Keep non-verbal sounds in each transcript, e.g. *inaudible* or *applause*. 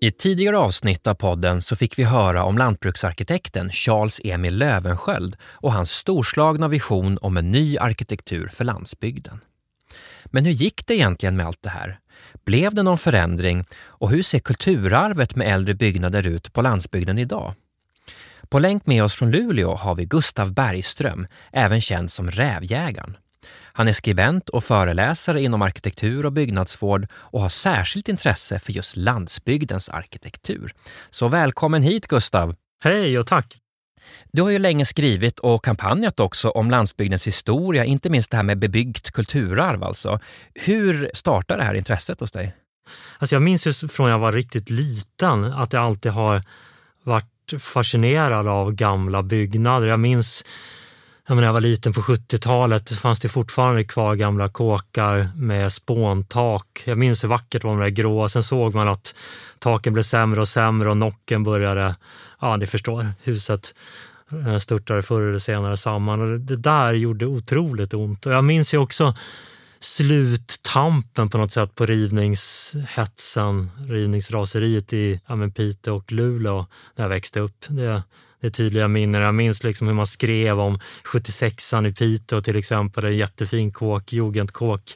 I ett tidigare avsnitt av podden så fick vi höra om lantbruksarkitekten Charles Emil Lövensköld och hans storslagna vision om en ny arkitektur för landsbygden. Men hur gick det egentligen med allt det här? Blev det någon förändring och hur ser kulturarvet med äldre byggnader ut på landsbygden idag? På länk med oss från Luleå har vi Gustav Bergström, även känd som Rävjägaren. Han är skribent och föreläsare inom arkitektur och byggnadsvård och har särskilt intresse för just landsbygdens arkitektur. Så välkommen hit Gustav! Hej och tack! Du har ju länge skrivit och kampanjat också om landsbygdens historia, inte minst det här med bebyggt kulturarv alltså. Hur startade det här intresset hos dig? Alltså jag minns ju från jag var riktigt liten att jag alltid har varit fascinerad av gamla byggnader. Jag minns när jag var liten på 70-talet fanns det fortfarande kvar gamla kåkar med spåntak. Jag minns hur vackert det var med det gråa. Sen såg man att taken blev sämre och sämre och nocken började, ja ni förstår, huset eh, störtade förr eller senare samman. Och det där gjorde otroligt ont. Och jag minns ju också sluttampen på något sätt på rivningshetsen, rivningsraseriet i ja, Piteå och Luleå när jag växte upp. Det, det är tydliga minnen. Jag minns liksom hur man skrev om 76an i Piteå till exempel, en jättefin kåk, jugendkåk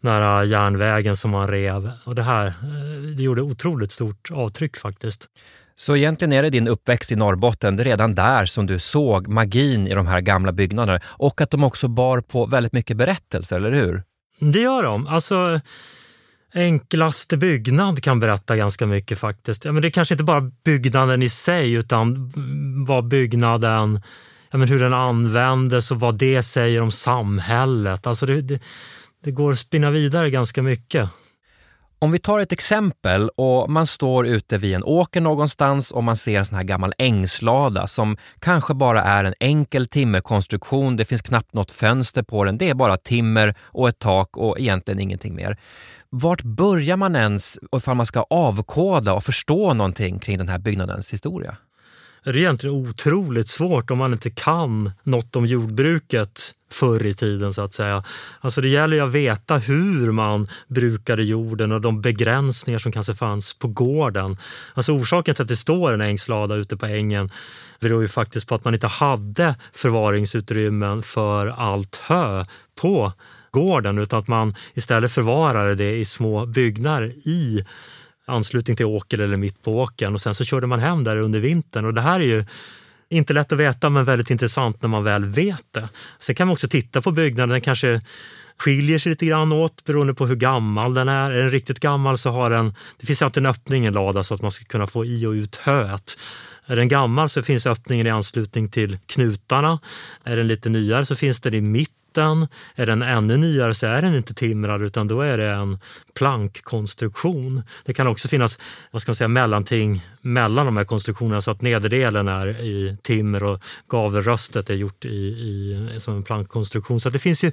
nära järnvägen som man rev. Och det här eh, det gjorde otroligt stort avtryck faktiskt. Så egentligen är det din uppväxt i Norrbotten, det är redan där som du såg magin i de här gamla byggnaderna och att de också bar på väldigt mycket berättelser, eller hur? Det gör de. Alltså, enklaste byggnad kan berätta ganska mycket faktiskt. Ja, men det är kanske inte bara byggnaden i sig utan vad byggnaden, ja, men hur den användes och vad det säger om samhället. Alltså det, det, det går att spinna vidare ganska mycket. Om vi tar ett exempel och man står ute vid en åker någonstans och man ser en sån här gammal ängslada som kanske bara är en enkel timmerkonstruktion. Det finns knappt något fönster på den. Det är bara timmer och ett tak och egentligen ingenting mer. Vart börjar man ens ifall man ska avkoda och förstå någonting kring den här byggnadens historia? Det är egentligen otroligt svårt om man inte kan något om jordbruket förr i tiden så att säga. Alltså det gäller ju att veta hur man brukade jorden och de begränsningar som kanske fanns på gården. Alltså orsaken till att det står en ängslada ute på ängen beror ju faktiskt på att man inte hade förvaringsutrymmen för allt hö på gården utan att man istället förvarade det i små byggnader i anslutning till åker eller mitt på åkern och sen så körde man hem där under vintern och det här är ju inte lätt att veta men väldigt intressant när man väl vet det. Sen kan man också titta på byggnaden, den kanske skiljer sig lite grann åt beroende på hur gammal den är. Är den riktigt gammal så har den, det finns alltid en öppning i en lada så att man ska kunna få i och ut höet. Är den gammal så finns öppningen i anslutning till knutarna. Är den lite nyare så finns den i mitt mitten. Är den ännu nyare så är den inte timrad utan då är det en plankkonstruktion. Det kan också finnas vad ska man säga, mellanting mellan de här konstruktionerna så att nederdelen är i timmer och gavelröstet är gjort i, i, som en plankkonstruktion. Så det finns ju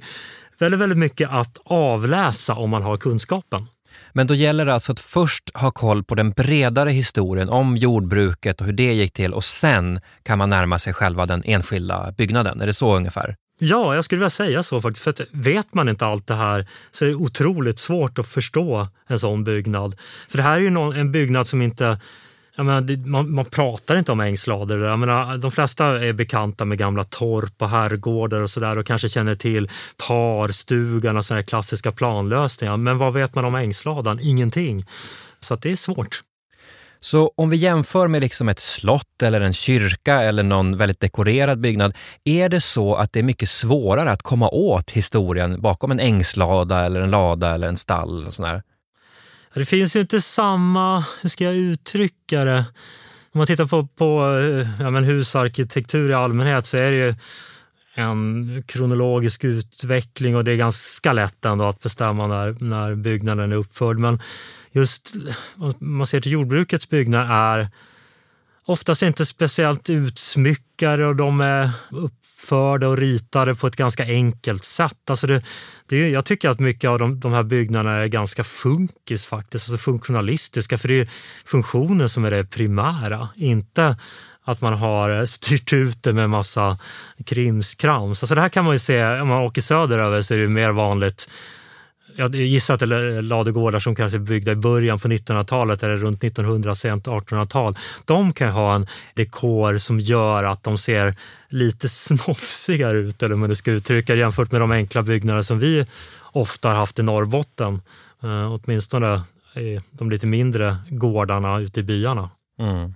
väldigt, väldigt mycket att avläsa om man har kunskapen. Men då gäller det alltså att först ha koll på den bredare historien om jordbruket och hur det gick till och sen kan man närma sig själva den enskilda byggnaden. Är det så ungefär? Ja, jag skulle vilja säga så faktiskt. För att vet man inte allt det här så är det otroligt svårt att förstå en sån byggnad. För det här är ju någon, en byggnad som inte Menar, man, man, pratar inte om ängslador. Jag menar, de flesta är bekanta med gamla torp och herrgårdar och sådär och kanske känner till parstugan och sådana klassiska planlösningar. Men vad vet man om ängsladan? Ingenting. Så det är svårt. Så om vi jämför med liksom ett slott eller en kyrka eller någon väldigt dekorerad byggnad, är det så att det är mycket svårare att komma åt historien bakom en ängslada eller en lada eller en stall? Och sådär? Det finns ju inte samma, hur ska jag uttrycka det? Om man tittar på, på eh, ja, men husarkitektur i allmänhet så är det ju en kronologisk utveckling och det är ganska lätt ändå att bestämma när, när byggnaden är uppförd. Men just om man ser till jordbrukets byggnad är oftast inte speciellt utsmyckade och de är uppförda och ritade på ett ganska enkelt sätt. Alltså det, det, jag tycker att mycket av de, de här byggnaderna är ganska funkis faktiskt, alltså funktionalistiska. För det är funktionen som är det primära, inte att man har styrt ut det med massa krimskrams. Alltså det här kan man ju se, om man åker söderöver så är det mer vanligt jag gissar att det är ladugårdar som kanske är byggda i början på 1900-talet eller runt 1900, sent 1800-tal. De kan ha en dekor som gör att de ser lite *laughs* snofsigare ut, eller hur man ska uttrycka jämfört med de enkla byggnader som vi ofta har haft i Norrbotten. Uh, åtminstone i de lite mindre gårdarna ute i byarna. Mm.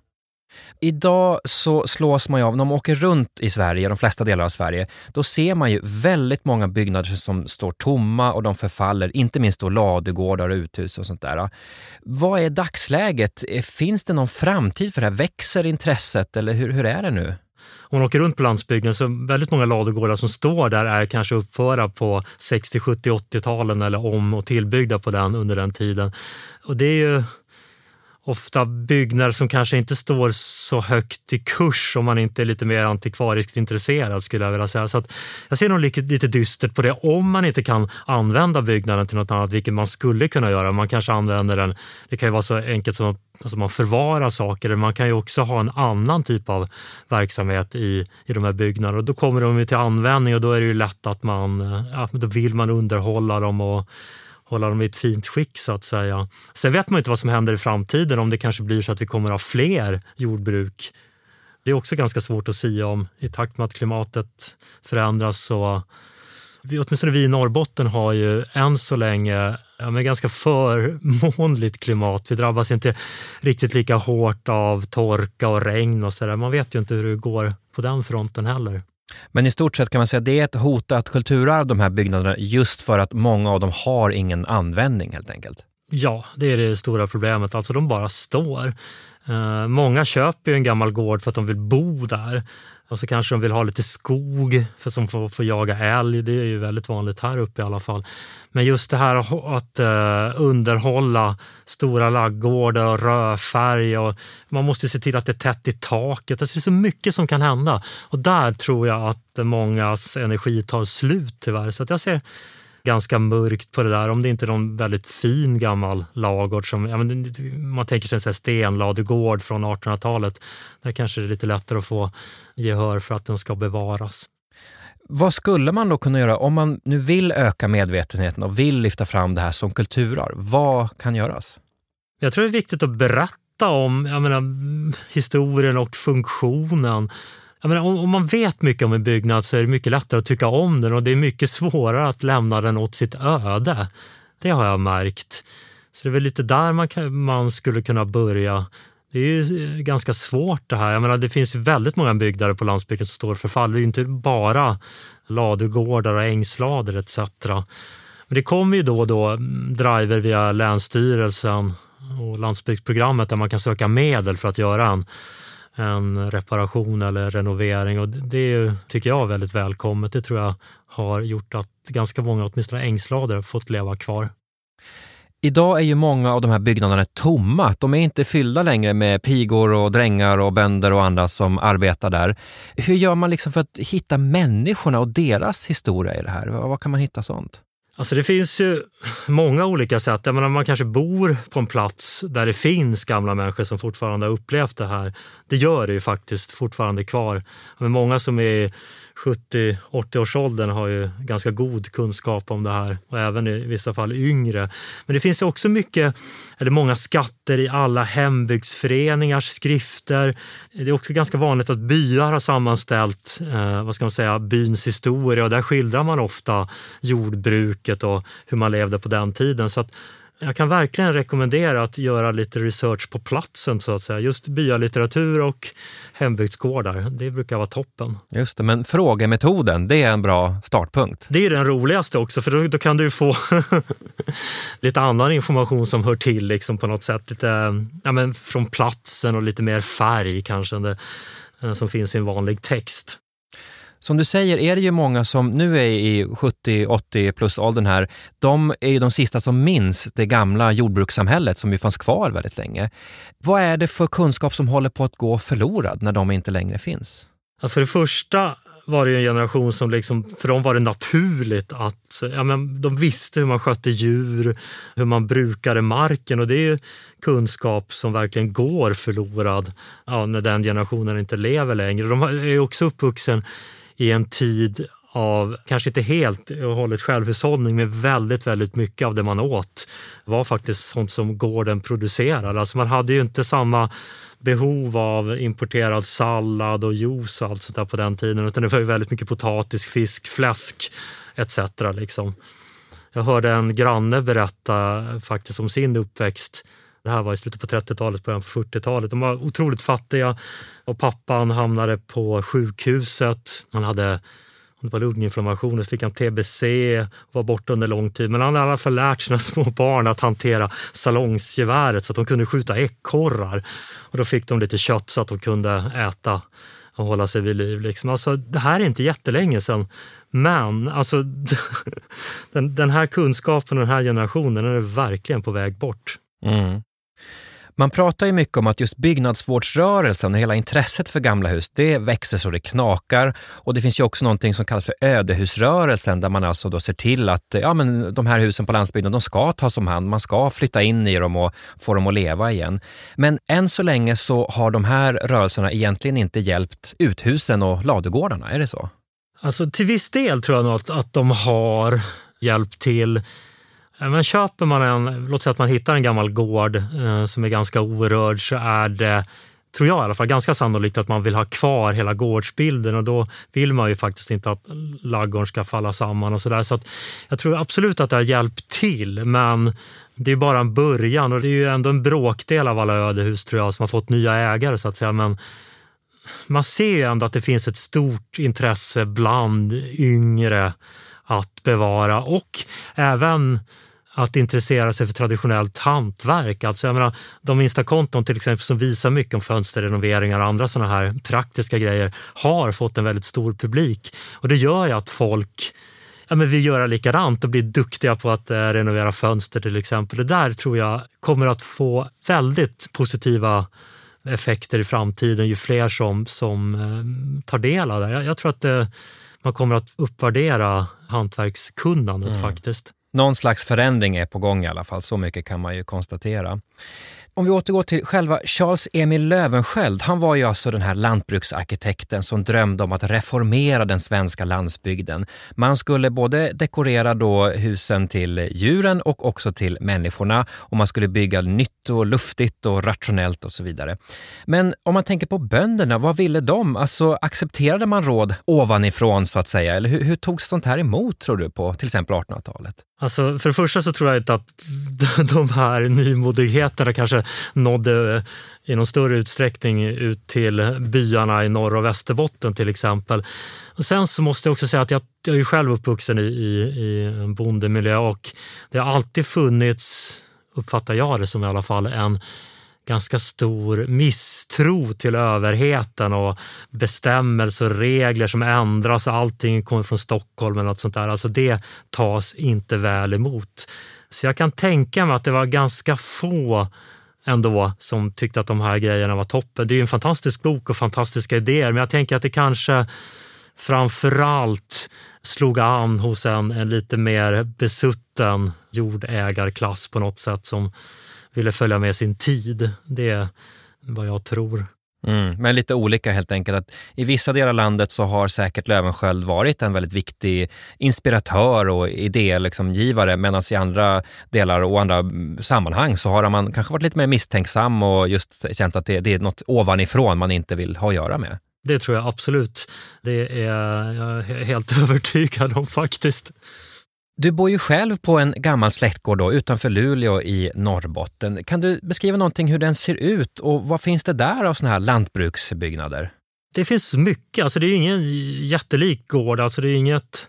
Idag så slås man ju av, när man åker runt i Sverige, de flesta delar av Sverige, då ser man ju väldigt många byggnader som står tomma och de förfaller, inte minst då ladugårdar och uthus och sånt där. Vad är dagsläget? Eh, finns det någon framtid för det här? Växer intresset eller hur, hur är det nu? Om man åker runt på landsbygden så väldigt många ladugårdar som står där är kanske uppförda på 60, 70, 80-talen eller om och tillbyggda på den under den tiden. Och det är ju ofta byggnader som kanske inte står så högt i kurs om man inte är lite mer antikvariskt intresserad skulle jag vilja säga. Så jag ser nog lite, lite dystert på det om man inte kan använda byggnaden till något annat, vilket man skulle kunna göra. Man kanske använder den, det kan ju vara så enkelt som att alltså man förvarar saker. Man kan ju också ha en annan typ av verksamhet i, i de här byggnaderna och då kommer de till användning och då är det ju lätt att man, ja, då vill man underhålla dem och hålla dem i ett fint skick så att säga. Sen vet man inte vad som händer i framtiden, om det kanske blir så att vi kommer att ha fler jordbruk. Det är också ganska svårt att säga om i takt med att klimatet förändras. Så vi, åtminstone vi i Norrbotten har ju än så länge ja, men ganska förmånligt klimat. Vi drabbas inte riktigt lika hårt av torka och regn och sådär. Man vet ju inte hur det går på den fronten heller. Men i stort sett kan man säga att det är ett hotat kulturarv, de här byggnaderna, just för att många av dem har ingen användning helt enkelt. Ja, det är det stora problemet. Alltså de bara står. Eh, många köper en gammal gård för att de vill bo där. Och så kanske de vill ha lite skog för att får, får jaga älg. Det är ju väldigt vanligt här uppe i alla fall. Men just det här att eh, underhålla stora laggårdar och rödfärg och man måste se till att det är tätt i taket. Alltså det är så mycket som kan hända och där tror jag att mångas energi tar slut tyvärr. Så att jag ser ganska mörkt på det där. Om det inte är någon väldigt fin gammal lagård som ja, men, man tänker sig en stenladugård från 1800-talet. Där kanske det är lite lättare att få gehör för att den ska bevaras. Vad skulle man då kunna göra om man nu vill öka medvetenheten och vill lyfta fram det här som kulturarv? Vad kan göras? Jag tror det är viktigt att berätta om menar, historien och funktionen menar, om, man vet mycket om en byggnad så är det mycket lättare att tycka om den och det är mycket svårare att lämna den åt sitt öde. Det har jag märkt. Så det är väl lite där man, kan, man skulle kunna börja. Det är ju eh, ganska svårt det här. Jag menar, det finns väldigt många byggnader på landsbygden som står för fall. Det är inte bara ladugårdar och ängslader etc. Men det kommer ju då och då mm, driver via Länsstyrelsen och landsbygdsprogrammet där man kan söka medel för att göra en en reparation eller renovering och det tycker jag är väldigt välkommet. Det tror jag har gjort att ganska många, åtminstone ängslader, har fått leva kvar. Idag är ju många av de här byggnaderna tomma. De är inte fyllda längre med pigor och drängar och bönder och andra som arbetar där. Hur gör man liksom för att hitta människorna och deras historia i det här? Vad kan man hitta sånt? Alltså det finns ju många olika sätt. Jag menar, man kanske bor på en plats där det finns gamla människor som fortfarande har upplevt det här. Det gör det ju faktiskt fortfarande kvar. Men många som är 70-80-årsåldern har ju ganska god kunskap om det här och även i vissa fall yngre. Men det finns också mycket, eller många skatter i alla hembygdsföreningars skrifter. Det är också ganska vanligt att byar har sammanställt eh, vad ska man säga, byns historia och där skildrar man ofta jordbruk jordbruket och hur man levde på den tiden. Så jag kan verkligen rekommendera att göra lite research på platsen så att säga. Just byalitteratur och hembygdsgårdar, det brukar vara toppen. Just det, men frågemetoden, det är en bra startpunkt. Det är den roligaste också för då, då kan du få *laughs* lite annan information som hör till liksom på något sätt. Lite, ja, men från platsen och lite mer färg kanske än det, som finns i en vanlig text. Som du säger är det ju många som nu är i 70-80 plus åldern här. De är ju de sista som minns det gamla jordbrukssamhället som ju fanns kvar väldigt länge. Vad är det för kunskap som håller på att gå förlorad när de inte längre finns? Ja, för det första var det en generation som liksom, för dem var det naturligt att ja, men de visste hur man skötte djur, hur man brukade marken och det är kunskap som verkligen går förlorad ja, när den generationen inte lever längre. De är också uppvuxen i en tid av, kanske inte helt och hållet självhushållning, men väldigt, väldigt mycket av det man åt var faktiskt sånt som gården producerade. Alltså man hade ju inte samma behov av importerad sallad och juice och allt sånt där på den tiden, utan det var ju väldigt mycket potatis, fisk, fläsk etc. Liksom. Jag hörde en granne berätta faktiskt om sin uppväxt det här var i slutet på 30-talet, början på 40-talet. De var otroligt fattiga och pappan hamnade på sjukhuset. Han hade det var lunginflammation, så fick han tbc och var borta under lång tid. Men han hade i alla fall lärt sina *laughs* små barn att hantera salongsgeväret så att de kunde skjuta ekorrar. Och då fick de lite kött så att de kunde äta och hålla sig vid liv. Liksom. Alltså, det här är inte jättelänge sedan. Men alltså, *laughs* den, den här kunskapen och den här generationen är verkligen på väg bort. Mm. Man pratar ju mycket om att just byggnadsvårdsrörelsen och hela intresset för gamla hus, det växer så det knakar. Och det finns ju också någonting som kallas för ödehusrörelsen där man alltså då ser till att ja, men de här husen på landsbygden, de ska tas om hand. Man ska flytta in i dem och få dem att leva igen. Men än så länge så har de här rörelserna egentligen inte hjälpt uthusen och ladugårdarna, är det så? Alltså till viss del tror jag nog att, att de har hjälpt till. Eh, men köper man en, låt säga att man hittar en gammal gård eh, som är ganska orörd så är det tror jag i alla fall, ganska sannolikt att man vill ha kvar hela gårdsbilden och då vill man ju faktiskt inte att laggården ska falla samman och sådär. Så, så jag tror absolut att det har hjälpt till, men det är bara en början och det är ju ändå en bråkdel av alla ödehus tror jag som har fått nya ägare så att säga. Men man ser ju ändå att det finns ett stort intresse bland yngre att bevara och även att intressera sig för traditionellt hantverk. Alltså jag menar, de Instakonton till exempel som visar mycket om fönsterrenoveringar och andra sådana här praktiska grejer har fått en väldigt stor publik. Och det gör ju att folk ja, men vill göra likadant och bli duktiga på att eh, renovera fönster till exempel. Det där tror jag kommer att få väldigt positiva effekter i framtiden ju fler som, som eh, tar del av det. Jag, jag tror att det, man kommer att uppvärdera hantverkskunnandet mm. faktiskt. Någon slags förändring är på gång i alla fall, så mycket kan man ju konstatera. Om vi återgår till själva Charles Emil Löwensköld, Han var ju alltså den här lantbruksarkitekten som drömde om att reformera den svenska landsbygden. Man skulle både dekorera då husen till djuren och också till människorna och man skulle bygga nytt och luftigt och rationellt och så vidare. Men om man tänker på bönderna, vad ville de? Alltså accepterade man råd ovanifrån så att säga? Eller hur, hur togs sånt här emot tror du på till exempel 1800-talet? Alltså, för det första så tror jag inte att *laughs* de här nymodigheterna kanske nådde i någon större utsträckning ut till byarna i Norr och Västerbotten till exempel. Och sen så måste jag också säga att jag, jag är själv uppvuxen i, i, i en bondemiljö och det har alltid funnits, uppfattar jag det som i alla fall, en ganska stor misstro till överheten och bestämmelser och regler som ändras allting kommer från Stockholm eller något sånt där. Alltså det tas inte väl emot. Så jag kan tänka mig att det var ganska få ändå som tyckte att de här grejerna var toppen. Det är en fantastisk bok och fantastiska idéer, men jag tänker att det kanske framförallt slog an hos en, en lite mer besutten jordägarklass på något sätt som ville följa med sin tid. Det är vad jag tror. Mm, men lite olika helt enkelt. Att I vissa delar av landet så har säkert Lövenskiöld varit en väldigt viktig inspiratör och idégivare liksom, medan i andra delar och andra sammanhang så har man kanske varit lite mer misstänksam och just känt att det, det är något ovanifrån man inte vill ha att göra med. Det tror jag absolut. Det är jag helt *laughs* övertygad om faktiskt. Du bor ju själv på en gammal släktgård då, utanför Luleå i Norrbotten. Kan du beskriva någonting hur den ser ut och vad finns det där av såna här lantbruksbyggnader? Det finns mycket. Alltså det är ingen jättelik gård. Alltså det är inget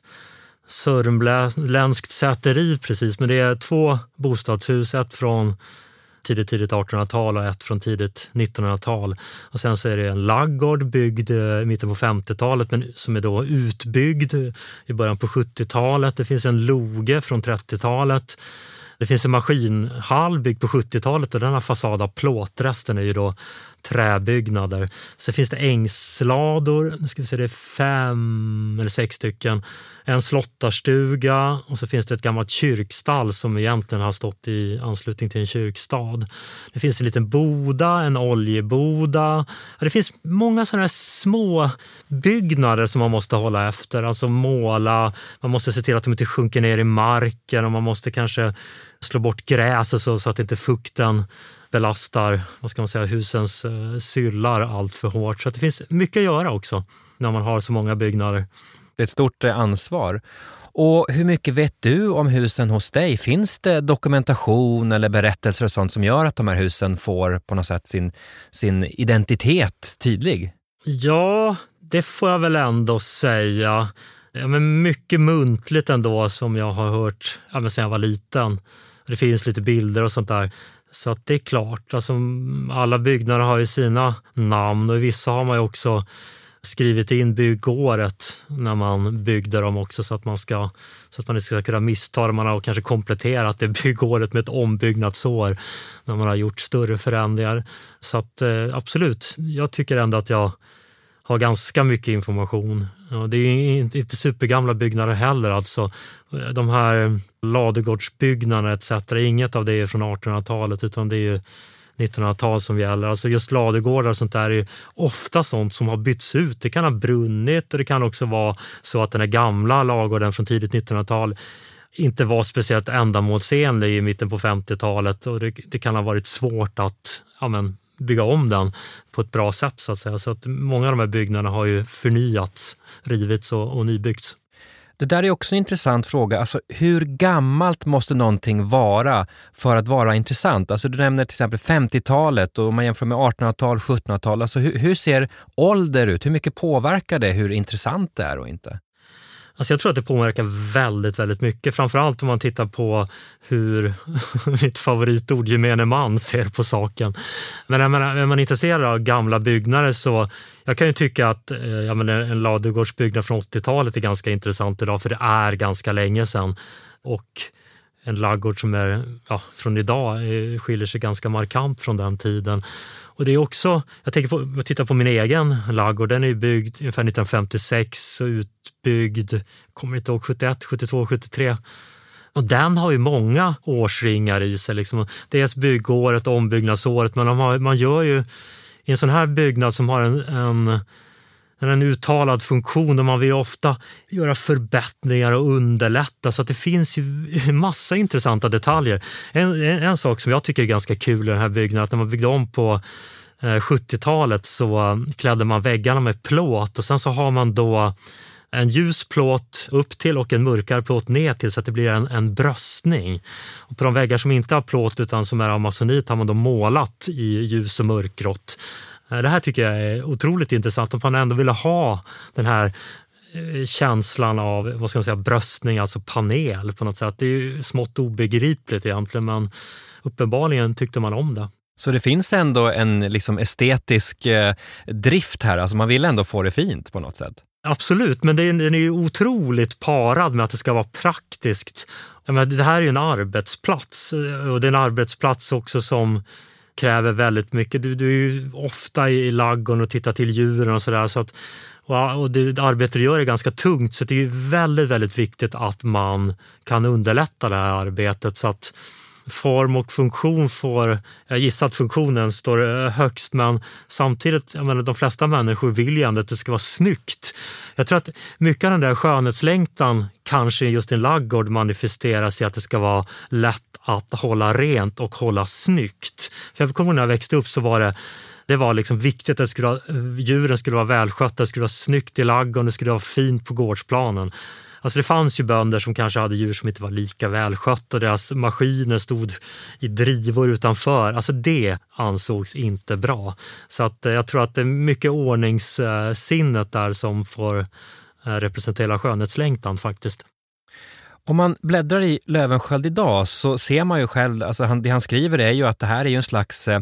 sörmländskt säteri precis, men det är två bostadshus. Ett från tidigt, tidigt 1800-tal och ett från tidigt 1900-tal. Och sen så är det en laggård byggd eh, i mitten på 50-talet men som är då utbyggd i början på 70-talet. Det finns en loge från 30-talet. Det finns en maskinhall byggd på 70-talet och den har fasad av plåt. Resten är ju då träbyggnader. Så finns det ängslador, nu ska vi se, det är fem eller sex stycken. En slottarstuga och så finns det ett gammalt kyrkstall som egentligen har stått i anslutning till en kyrkstad. Det finns en liten boda, en oljeboda. Det finns många sådana här små byggnader som man måste hålla efter, alltså måla. Man måste se till att de inte sjunker ner i marken och man måste kanske slå bort gräset så, så att inte fukten belastar vad ska man säga, husens eh, syllar allt för hårt. Så det finns mycket att göra också när man har så många byggnader. Det är ett stort eh, ansvar. Och hur mycket vet du om husen hos dig? Finns det dokumentation eller berättelser och sånt som gör att de här husen får på något sätt sin, sin identitet tydlig? Ja, det får jag väl ändå säga. Ja, men mycket muntligt ändå som jag har hört ja, sedan jag var liten. Det finns lite bilder och sånt där. Så att det är klart, alltså, alla byggnader har ju sina namn och i vissa har man ju också skrivit in byggåret när man byggde dem också så att man, ska, så att man inte ska kunna missta det. Man har kanske kompletterat det *laughs* byggåret med ett ombyggnadsår när man har gjort större förändringar. Så att eh, absolut, jag tycker ändå att jag har ganska mycket information. Det är inte supergamla byggnader heller. Alltså. De här ladugårdsbyggnaderna etc. Inget av det är från 1800-talet utan det är 1900-tal som gäller. Alltså just ladugårdar och sånt där är ofta sånt som har bytts ut. Det kan ha brunnit och det kan också vara så att den här gamla ladugården från tidigt 1900-tal inte var speciellt ändamålsenlig i mitten på 50-talet och det, det, kan ha varit svårt att ja, men, bygga om den på ett bra sätt. Så att säga. Så att många av de här byggnaderna har ju förnyats, rivits och, och nybyggts. Det där är också en intressant fråga. Alltså, hur gammalt måste någonting vara för att vara intressant? Alltså, du nämner till exempel 50-talet och om man jämför med 1800-tal, 1700-tal. Alltså, hur, hur ser ålder ut? Hur mycket påverkar det hur intressant det är och inte? Alltså jag tror att det påverkar väldigt, väldigt mycket. Framförallt om man tittar på hur *laughs* mitt favoritord gemene man ser på saken. Men är man, är man intresserad av gamla byggnader så jag kan ju tycka att eh, jag menar, en ladugårdsbyggnad från 80-talet är ganska intressant idag för det är ganska länge sedan. Och en laggård som är ja, från idag eh, skiljer sig ganska markant från den tiden. Och det är också, jag tänker på, jag tittar på min egen laggård, den är byggd ungefär 1956 och utbyggd, kommer inte ihåg, 71, 72, 73. Och den har ju många årsringar i sig. Liksom. Dels byggåret och ombyggnadsåret, men har, man gör ju i en sån här byggnad som har en, en en uttalad funktion och man vill ofta göra förbättringar och underlätta så att det finns ju massa intressanta detaljer. En, en, en sak som jag tycker är ganska kul i den här byggnaden, att när man byggde om på eh, 70-talet så eh, klädde man väggarna med plåt och sen så har man då en ljus plåt upp till och en mörkare plåt ner till så att det blir en, en bröstning. Och på de väggar som inte har plåt utan som är av masonit har man då målat i ljus och mörkgrått. Eh, det här tycker jag är otroligt intressant, att man ändå ville ha den här eh, känslan av vad ska man säga, bröstning, alltså panel på något sätt. Det är ju smått obegripligt egentligen, men uppenbarligen tyckte man om det. Så det finns ändå en liksom estetisk eh, drift här, alltså man vill ändå få det fint på något sätt? Absolut, men den är ju otroligt parad med att det ska vara praktiskt. det här är ju en arbetsplats och det är en arbetsplats också som kräver väldigt mycket. Du, du är ju ofta i laggon och tittar till djuren och sådär. Så att, och det arbete du gör är ganska tungt så det är väldigt, väldigt viktigt att man kan underlätta det här arbetet så att form och funktion får, jag gissar att funktionen står eh, högst men samtidigt, jag menar, de flesta människor vill ju ändå att det ska vara snyggt. Jag tror att mycket av den där skönhetslängtan kanske just i en laggård manifesteras i att det ska vara lätt att hålla rent och hålla snyggt. För jag kommer ihåg när jag växte upp så var det det var liksom viktigt att skulle, eh, djuren skulle vara välskötta, det skulle vara snyggt i ladugården, det skulle vara fint på gårdsplanen. Alltså det fanns ju bönder som kanske hade djur som inte var lika välskötta och deras maskiner stod i drivor utanför. Alltså det ansågs inte bra. Så att eh, jag tror att det är mycket ordningssinnet där som får eh, representera skönhetslängtan faktiskt. Om man bläddrar i Lövenskjöld idag så ser man ju själv, alltså han, det han skriver är ju att det här är ju en slags eh,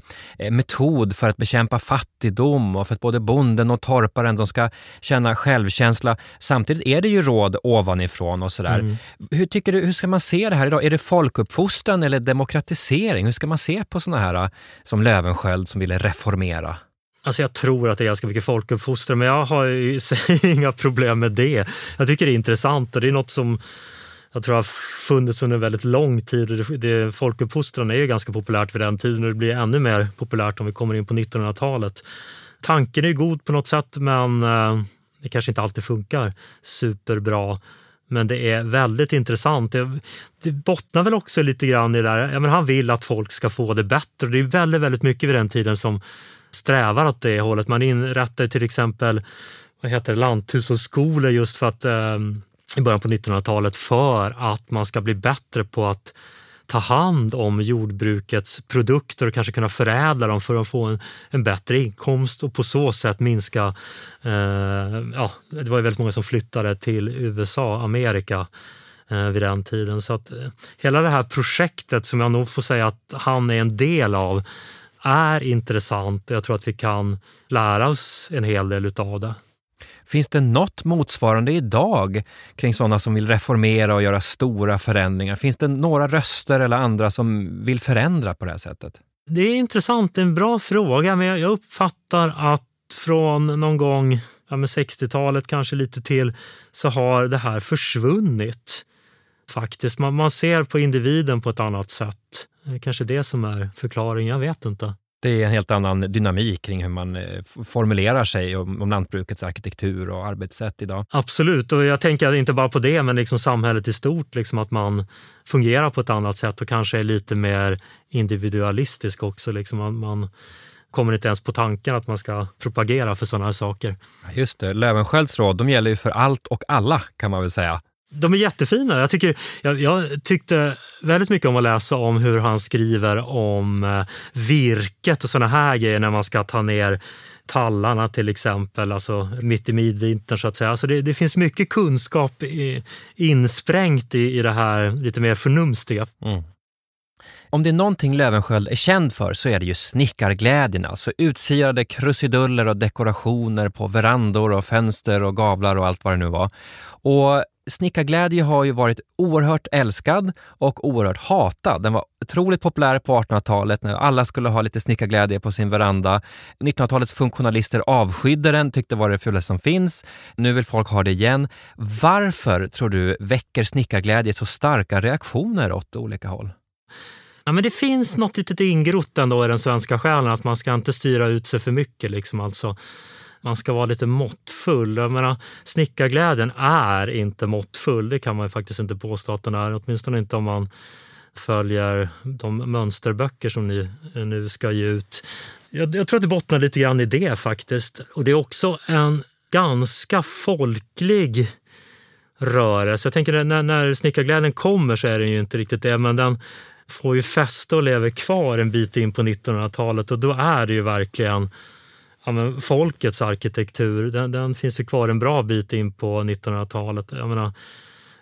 metod för att bekämpa fattigdom och för att både bonden och torparen de ska känna självkänsla. Samtidigt är det ju råd ovanifrån och sådär. Mm. Hur, tycker du, hur ska man se det här idag? Är det folkuppfostran eller demokratisering? Hur ska man se på sådana här som Lövenskjöld som ville reformera? Alltså jag tror att det är ganska mycket folkuppfostran, men jag har ju *laughs* inga problem med det. Jag tycker det är intressant och det är något som jag tror har funnits under väldigt lång tid. Det, folkuppfostran är ju ganska populärt vid den tiden och det blir ännu mer populärt om vi kommer in på 1900-talet. Tanken är god på något sätt, men eh, det kanske inte alltid funkar superbra. Men det är väldigt intressant. Det, det bottnar väl också lite grann i det där, ja, men han vill att folk ska få det bättre. Det är väldigt, väldigt mycket vid den tiden som strävar åt det hållet. Man inrättar till exempel vad heter det, lanthushållsskolor just för att eh, i början på 1900-talet för att man ska bli bättre på att ta hand om jordbrukets produkter och kanske kunna förädla dem för att få en, en bättre inkomst och på så sätt minska... Eh, ja, det var ju väldigt många som flyttade till USA, Amerika eh, vid den tiden. Så att eh, hela det här projektet som jag nog får säga att han är en del av är intressant och jag tror att vi kan lära oss en hel del utav det. Finns det något motsvarande idag kring sådana som vill reformera och göra stora förändringar? Finns det några röster eller andra som vill förändra på det här sättet? Det är intressant, en bra fråga, men jag uppfattar att från någon gång ja, 60-talet kanske lite till så har det här försvunnit. Faktiskt, man, man ser på individen på ett annat sätt. Kanske det som är förklaringen, jag vet inte. Det är en helt annan dynamik kring hur man eh, formulerar sig om, om lantbrukets arkitektur och arbetssätt idag. Absolut, och jag tänker inte bara på det, men liksom samhället i stort, liksom att man fungerar på ett annat sätt och kanske är lite mer individualistisk också. Liksom man, man kommer inte ens på tanken att man ska propagera för sådana här saker. Just det, Löwenskiölds råd de gäller ju för allt och alla kan man väl säga. De är jättefina. Jag, tycker, jag, jag, tyckte väldigt mycket om att läsa om hur han skriver om eh, virket och såna här grejer när man ska ta ner tallarna till exempel, alltså mitt i midvintern så att säga. Alltså det, det finns mycket kunskap i, insprängt i, i det här lite mer förnumstiga. Mm. Om det är någonting Lövenskiöld är känd för så är det ju snickarglädjen, alltså utsirade krusiduller och dekorationer på verandor och fönster och gavlar och allt vad det nu var. Och Snickarglädje har ju varit oerhört älskad och oerhört hatad. Den var otroligt populär på 1800-talet när alla skulle ha lite snickarglädje på sin veranda. 1900-talets funktionalister avskydde den, tyckte det var det fulaste som finns. Nu vill folk ha det igen. Varför, tror du, väcker snickarglädje så starka reaktioner åt olika håll? Ja, men det finns något litet ingrott ändå i den svenska själen att man ska inte styra ut sig för mycket. Liksom. Alltså, man ska vara lite måttfull. Jag menar, snickarglädjen är inte måttfull, det kan man faktiskt inte påstå att den är. Åtminstone inte om man följer de mönsterböcker som ni eh, nu ska ge ut. Jag, jag tror att det bottnar lite grann i det faktiskt. Och det är också en ganska folklig rörelse. Jag tänker när, när snickarglädjen kommer så är den ju inte riktigt det, men den får ju fäste och lever kvar en bit in på 1900-talet och då är det ju verkligen ja, men folkets arkitektur. Den, den, finns ju kvar en bra bit in på 1900-talet. Jag menar,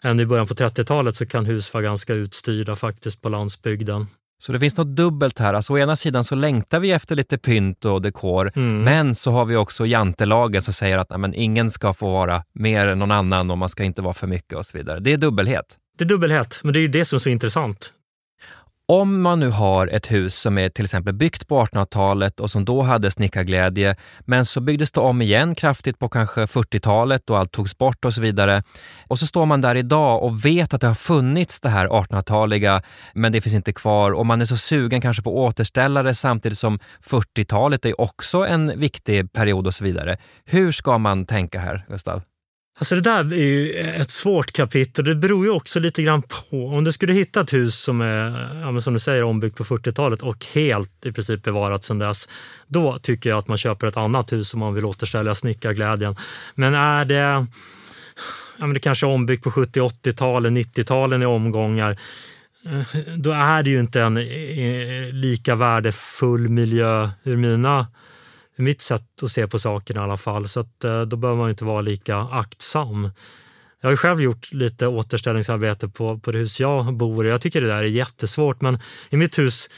ännu i början på 30-talet så kan hus vara ganska utstyrda faktiskt på landsbygden. Så det finns något dubbelt här. Alltså, å ena sidan så längtar vi efter lite pynt och dekor, mm. men så har vi också jantelagen som säger att nej, ingen ska få vara mer än någon annan och man ska inte vara för mycket och så vidare. Det är dubbelhet. Det är dubbelhet, men det är ju det som är så intressant. Om man nu har ett hus som är till exempel byggt på 1800-talet och som då hade snickarglädje, men så byggdes det om igen kraftigt på kanske 40-talet och allt togs bort och så vidare. Och så står man där idag och vet att det har funnits det här 1800-taliga, men det finns inte kvar och man är så sugen kanske på återställare samtidigt som 40-talet är också en viktig period och så vidare. Hur ska man tänka här, Gustav? Alltså det där är ju ett svårt kapitel. Det beror ju också lite grann på. Om du skulle hitta ett hus som är ja, som du säger, ombyggt på 40-talet och helt i princip bevarat sedan dess, då tycker jag att man köper ett annat hus om man vill återställa snickarglädjen. Men är det, ja, men det kanske är ombyggt på 70, 80-talen, 90-talen i omgångar, eh, då är det ju inte en eh, lika värdefull miljö ur mina mitt sätt att se på saken i alla fall. Så att, eh, då behöver man inte vara lika aktsam. Jag har själv gjort lite återställningsarbete på, på det hus jag bor i. Jag tycker det där är jättesvårt men i mitt hus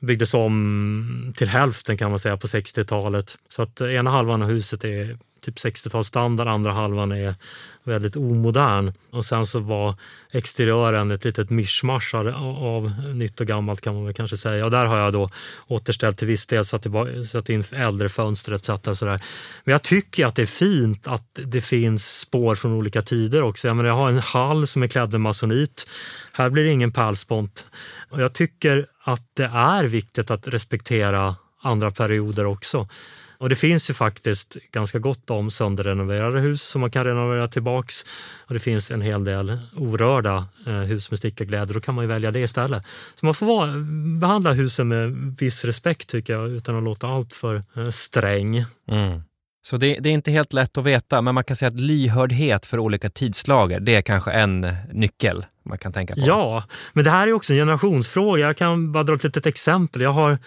byggdes om till hälften kan man säga på 60-talet. Så att eh, ena halvan av huset är typ 60-talsstandard, andra halvan är väldigt omodern. Och sen så var exteriören ett litet mischmasch av nytt och gammalt kan man väl kanske säga. Och där har jag då återställt till viss del, satt, satt in äldre fönster etc. Sådär. Men jag tycker att det är fint att det finns spår från olika tider också. Jag, menar, jag har en hall som är klädd med masonit. Här blir det ingen pärlspont. Och jag tycker att det är viktigt att respektera andra perioder också. Och det finns ju faktiskt ganska gott om sönderrenoverade hus som man kan renovera tillbaks. Och det finns en hel del orörda eh, hus med stickarglädje. Då kan man ju välja det istället. Så man får vara, behandla husen med viss respekt tycker jag utan att låta allt för eh, sträng. Mm. Så det, det, är inte helt lätt att veta, men man kan säga att lyhördhet för olika tidslager, det är kanske en nyckel man kan tänka på. Ja, men det här är också en generationsfråga. Jag kan bara dra ett litet exempel. Jag har,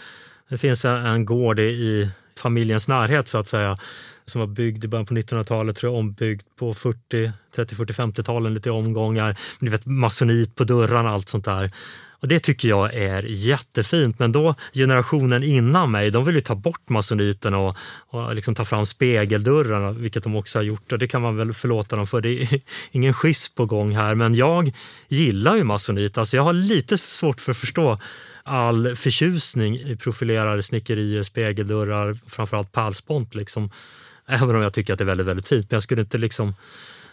det finns en, en gård i familjens närhet så att säga som var byggd i början på 1900-talet, tror jag, ombyggd på 40, 30, 40, 50-talen, lite omgångar. Du vet, masonit på dörrarna, allt sånt där. Och det tycker jag är jättefint. Men då generationen innan mig, de vill ju ta bort masoniten och, och liksom ta fram spegeldörrarna, vilket de också har gjort. Och det kan man väl förlåta dem för. Det är *laughs* ingen schism på gång här. Men jag gillar ju masonit. Alltså jag har lite svårt för att förstå all förtjusning i profilerade snickerier, spegeldörrar, framförallt pärlspont. Liksom. Även om jag tycker att det är väldigt, väldigt fint. Men jag skulle inte liksom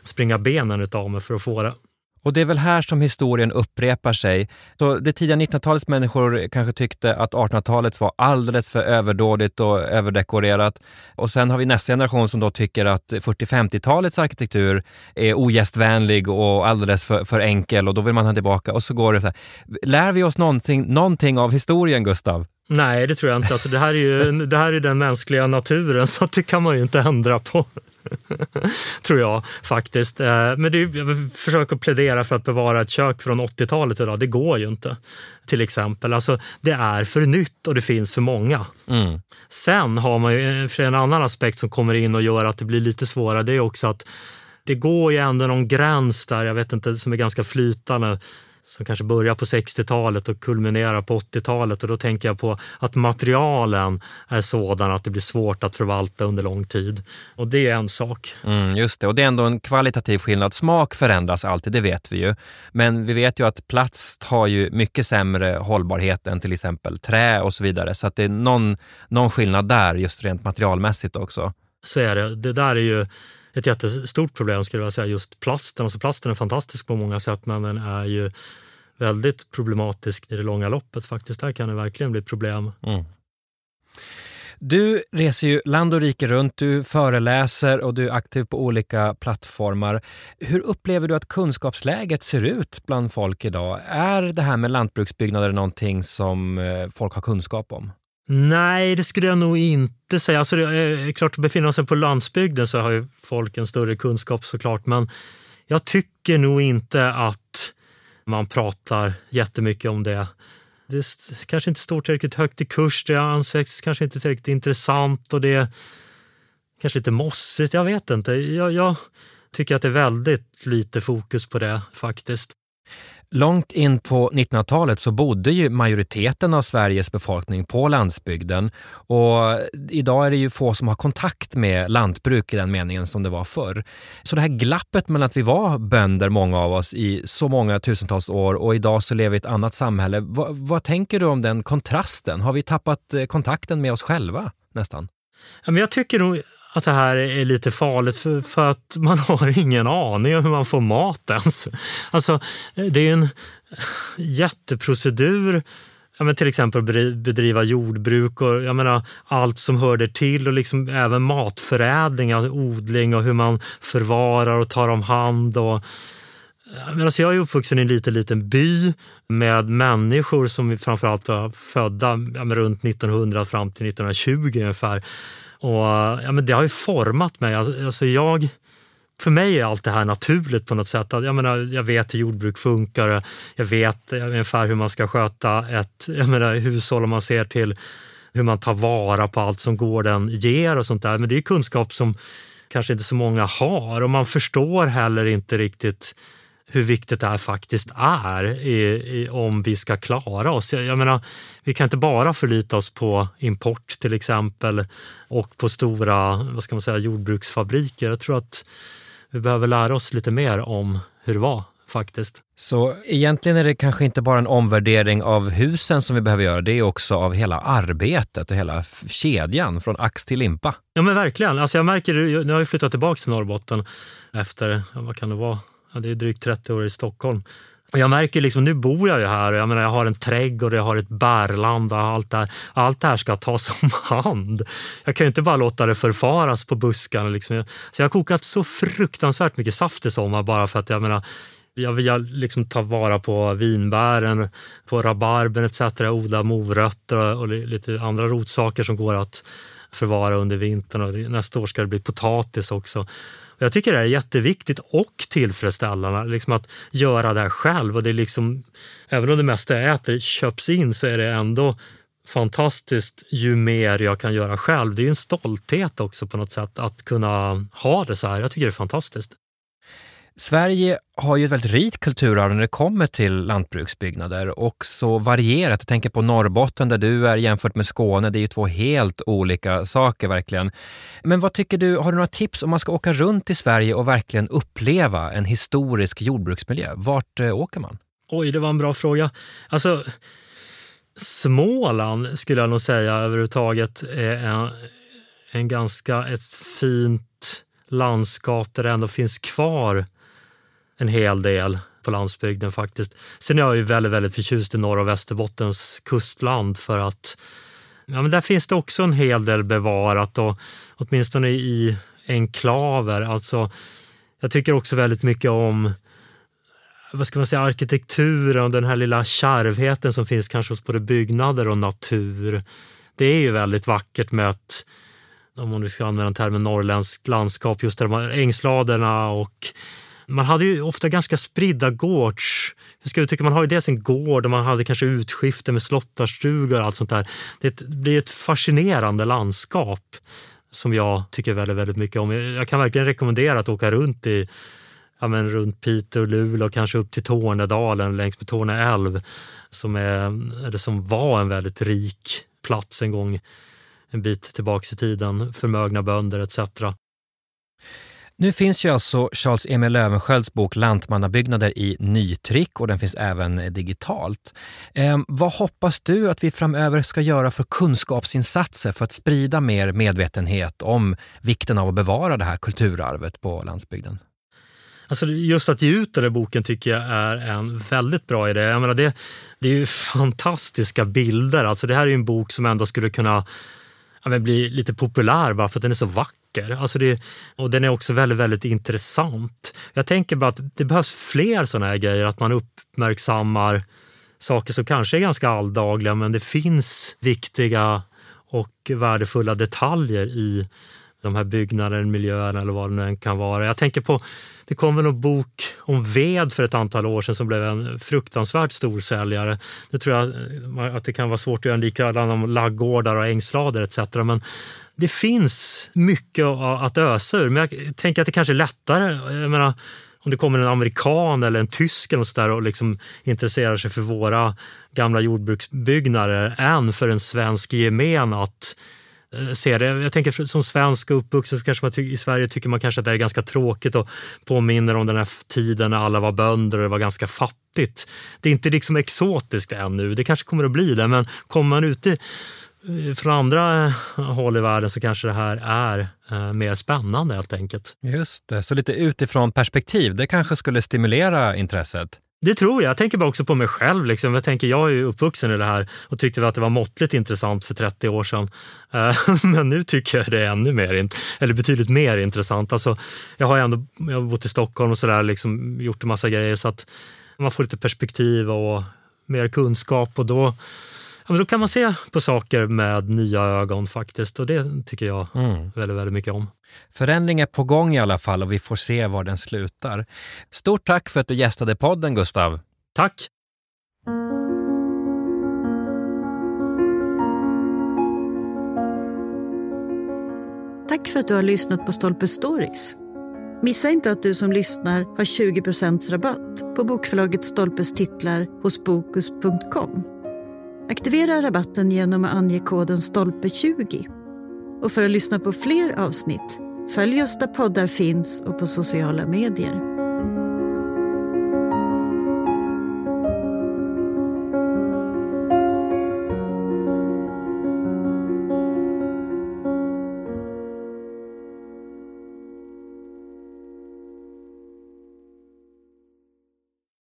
springa benen av mig för att få det. Och det är väl här som historien upprepar sig. Så det tidiga 1900-talets människor kanske tyckte att 1800-talets var alldeles för överdådigt och överdekorerat. Och sen har vi nästa generation som då tycker att 40-50-talets arkitektur är ogästvänlig och alldeles för, för enkel och då vill man ha tillbaka. Och så går det så här. Lär vi oss någonting, någonting av historien, Gustav? Nej, det tror jag inte. Alltså, det, här är ju, det här är den mänskliga naturen, så det kan man ju inte ändra på. *laughs* tror jag faktiskt. Eh, men det, jag försöker plädera för att bevara ett kök från 80-talet idag. Det går ju inte. Till exempel. Alltså, det är för nytt och det finns för många. Mm. Sen har man ju en annan aspekt som kommer in och gör att det blir lite svårare. Det är också att det går ju ändå någon gräns där, jag vet inte, som är ganska flytande som kanske börjar på 60-talet och kulminerar på 80-talet. Och då tänker jag på att materialen är sådana att det blir svårt att förvalta under lång tid. Och det är en sak. Mm, just det, och det är ändå en kvalitativ skillnad. Smak förändras alltid, det vet vi ju. Men vi vet ju att plast har ju mycket sämre hållbarhet än till exempel trä och så vidare. Så att det är någon, någon skillnad där, just rent materialmässigt också. Så är det. Det där är ju ett jättestort problem skulle jag säga, just plasten. Alltså plasten är fantastisk på många sätt men den är ju väldigt problematisk i det långa loppet faktiskt. Där kan det verkligen bli problem. Mm. Du reser ju land och rike runt, du föreläser och du är aktiv på olika plattformar. Hur upplever du att kunskapsläget ser ut bland folk idag? Är det här med lantbruksbyggnader någonting som eh, folk har kunskap om? Nej, det skulle jag nog inte säga. Alltså det är klart, befinner man sig på landsbygden så har ju folk en större kunskap såklart. Men jag tycker nog inte att man pratar jättemycket om det. Det kanske inte står tillräckligt högt i kurs, det anses kanske inte tillräckligt intressant och det är kanske lite mossigt. Jag vet inte. Jag, jag tycker att det är väldigt lite fokus på det faktiskt. Långt in på 1900-talet så bodde ju majoriteten av Sveriges befolkning på landsbygden och idag är det ju få som har kontakt med lantbruk i den meningen som det var förr. Så det här glappet mellan att vi var bönder, många av oss, i så många tusentals år och idag så lever vi i ett annat samhälle. V vad tänker du om den kontrasten? Har vi tappat eh, kontakten med oss själva nästan? Jag tycker nog att det här är lite farligt för, för att man *laughs* har ingen aning om hur man får mat ens. Alltså, det är en jätteprocedur ja, men till exempel bedriva jordbruk och jag menar, allt som hör det till och liksom även matförädling, alltså odling och hur man förvarar och tar om hand. Och, jag, menar, så jag är uppvuxen i en liten, liten by med människor som framförallt var födda ja, runt 1900 fram till 1920 ungefär och, ja, men det har ju format mig. Alltså, alltså jag, för mig är allt det här naturligt på något sätt. Jag, menar, jag vet hur jordbruk funkar, jag vet eh, ungefär hur man ska sköta ett *laughs* jag menar, hushåll om man ser till hur man tar vara på allt som gården ger och sånt där. Men det är kunskap som kanske inte så många har och man förstår heller inte riktigt hur viktigt det här faktiskt är i, i, om vi ska klara oss. Jag, jag menar, vi kan inte bara förlita oss på import till exempel och på stora vad ska man säga, jordbruksfabriker. Jag tror att vi behöver lära oss lite mer om hur det var faktiskt. Så egentligen är det kanske inte bara en omvärdering av husen som vi behöver göra, det är också av hela arbetet och hela kedjan från ax till limpa. Ja men verkligen. Alltså jag märker, nu har jag flyttat tillbaka till Norrbotten efter, vad kan det vara, ja, det är drygt 30 år i Stockholm. Och jag märker liksom, nu bor jag ju här och jag, menar, jag har en trädgård, jag har ett bärland och allt det här. Allt det här ska tas *laughs* om hand. Jag kan ju inte bara låta det förfaras på buskarna. Liksom. Så jag har kokat så fruktansvärt mycket saft i sommar bara för att jag menar, jag vill liksom ta vara på vinbären, på rabarbern etc. Odla morötter och lite andra rotsaker som går att förvara under vintern. Och nästa år ska det bli potatis också. Jag tycker det är jätteviktigt och tillfredsställande liksom att göra det här själv. Och det är liksom, även om det mesta jag äter köps in så är det ändå fantastiskt ju mer jag kan göra själv. Det är en stolthet också på något sätt att kunna ha det så här. Jag tycker det är fantastiskt. Sverige har ju ett väldigt rikt kulturarv när det kommer till lantbruksbyggnader och så varierat. Jag tänker på Norrbotten där du är jämfört med Skåne. Det är ju två helt olika saker verkligen. Men vad tycker du, har du några tips om man ska åka runt i Sverige och verkligen uppleva en historisk jordbruksmiljö? Vart eh, åker man? Oj, det var en bra fråga. Alltså, Småland skulle jag nog säga överhuvudtaget är en, en ganska ett fint landskap där det ändå finns kvar en hel del på landsbygden faktiskt. Sen är jag ju väldigt, väldigt förtjust i norra och Västerbottens kustland för att ja, men där finns det också en hel del bevarat och åtminstone i enklaver. Alltså, jag tycker också väldigt mycket om vad ska man säga, arkitekturen och den här lilla kärvheten som finns kanske hos både byggnader och natur. Det är ju väldigt vackert med ett, om man nu ska använda termen norrländskt landskap, just de här ängsladerna och man hade ju ofta ganska spridda gårds... Hur ska tycka, man har ju dels en gård och man hade kanske utskifte med slottarstugor och allt sånt där. Det blir ett fascinerande landskap som jag tycker väldigt, väldigt mycket om. Jag kan verkligen rekommendera att åka runt i ja, men runt Piteå, Luleå och kanske upp till Tornedalen längs med Torne älv som, är, eller som var en väldigt rik plats en gång en bit tillbaks i tiden, förmögna bönder etc. Nu finns ju alltså Charles Emil Löwenskölds bok Lantmannabyggnader i nytryck och den finns även digitalt. Eh, vad hoppas du att vi framöver ska göra för kunskapsinsatser för att sprida mer medvetenhet om vikten av att bevara det här kulturarvet på landsbygden? Alltså just att ge ut den här boken tycker jag är en väldigt bra idé. Jag menar det, det är ju fantastiska bilder. Alltså det här är en bok som ändå skulle kunna ja, bli lite populär bara för att den är så vacker böcker. Alltså det, och den är också väldigt, väldigt intressant. Jag tänker bara att det behövs fler sådana här grejer, att man uppmärksammar saker som kanske är ganska alldagliga men det finns viktiga och värdefulla detaljer i de här byggnaderna, miljöerna eller vad det nu kan vara. Jag tänker på, det kom en bok om ved för ett antal år sedan som blev en fruktansvärt stor säljare. Nu tror jag att det kan vara svårt att göra en likadan om laggårdar och ängslader etc. Men det finns mycket att ösa ur, men jag tänker att det kanske är lättare. Jag menar, om det kommer en amerikan eller en tysk eller så där och liksom intresserar sig för våra gamla jordbruksbyggnader än för en svensk gemen att eh, se det. Jag tänker som svensk och uppvuxen så kanske man i Sverige tycker man kanske att det är ganska tråkigt och påminner om den här tiden när alla var bönder och det var ganska fattigt. Det är inte liksom exotiskt ännu, det kanske kommer att bli det, men kommer man ute från andra håll i världen så kanske det här är eh, mer spännande helt enkelt. Just det, så lite utifrån perspektiv, det kanske skulle stimulera intresset? Det tror jag. Jag tänker bara också på mig själv. Liksom. Jag, tänker, jag är ju uppvuxen i det här och tyckte att det var måttligt intressant för 30 år sedan. Eh, *laughs* men nu tycker jag det är ännu mer, eller betydligt mer intressant. Alltså, jag har ändå jag har bott i Stockholm och sådär, liksom, gjort en massa grejer så att man får lite perspektiv och mer kunskap och då men då kan man se på saker med nya ögon faktiskt och det tycker jag mm. väldigt, väldigt mycket om. Förändring är på gång i alla fall och vi får se var den slutar. Stort tack för att du gästade podden Gustav. Tack! Tack Tack för att du har lyssnat på Stolpe Stories. Missa inte att du som lyssnar har 20 rabatt på bokförlaget Stolpes titlar hos Bokus.com. Aktivera rabatten genom att ange koden STOLPE20. Och för att lyssna på fler avsnitt, följ oss där poddar finns och på sociala medier.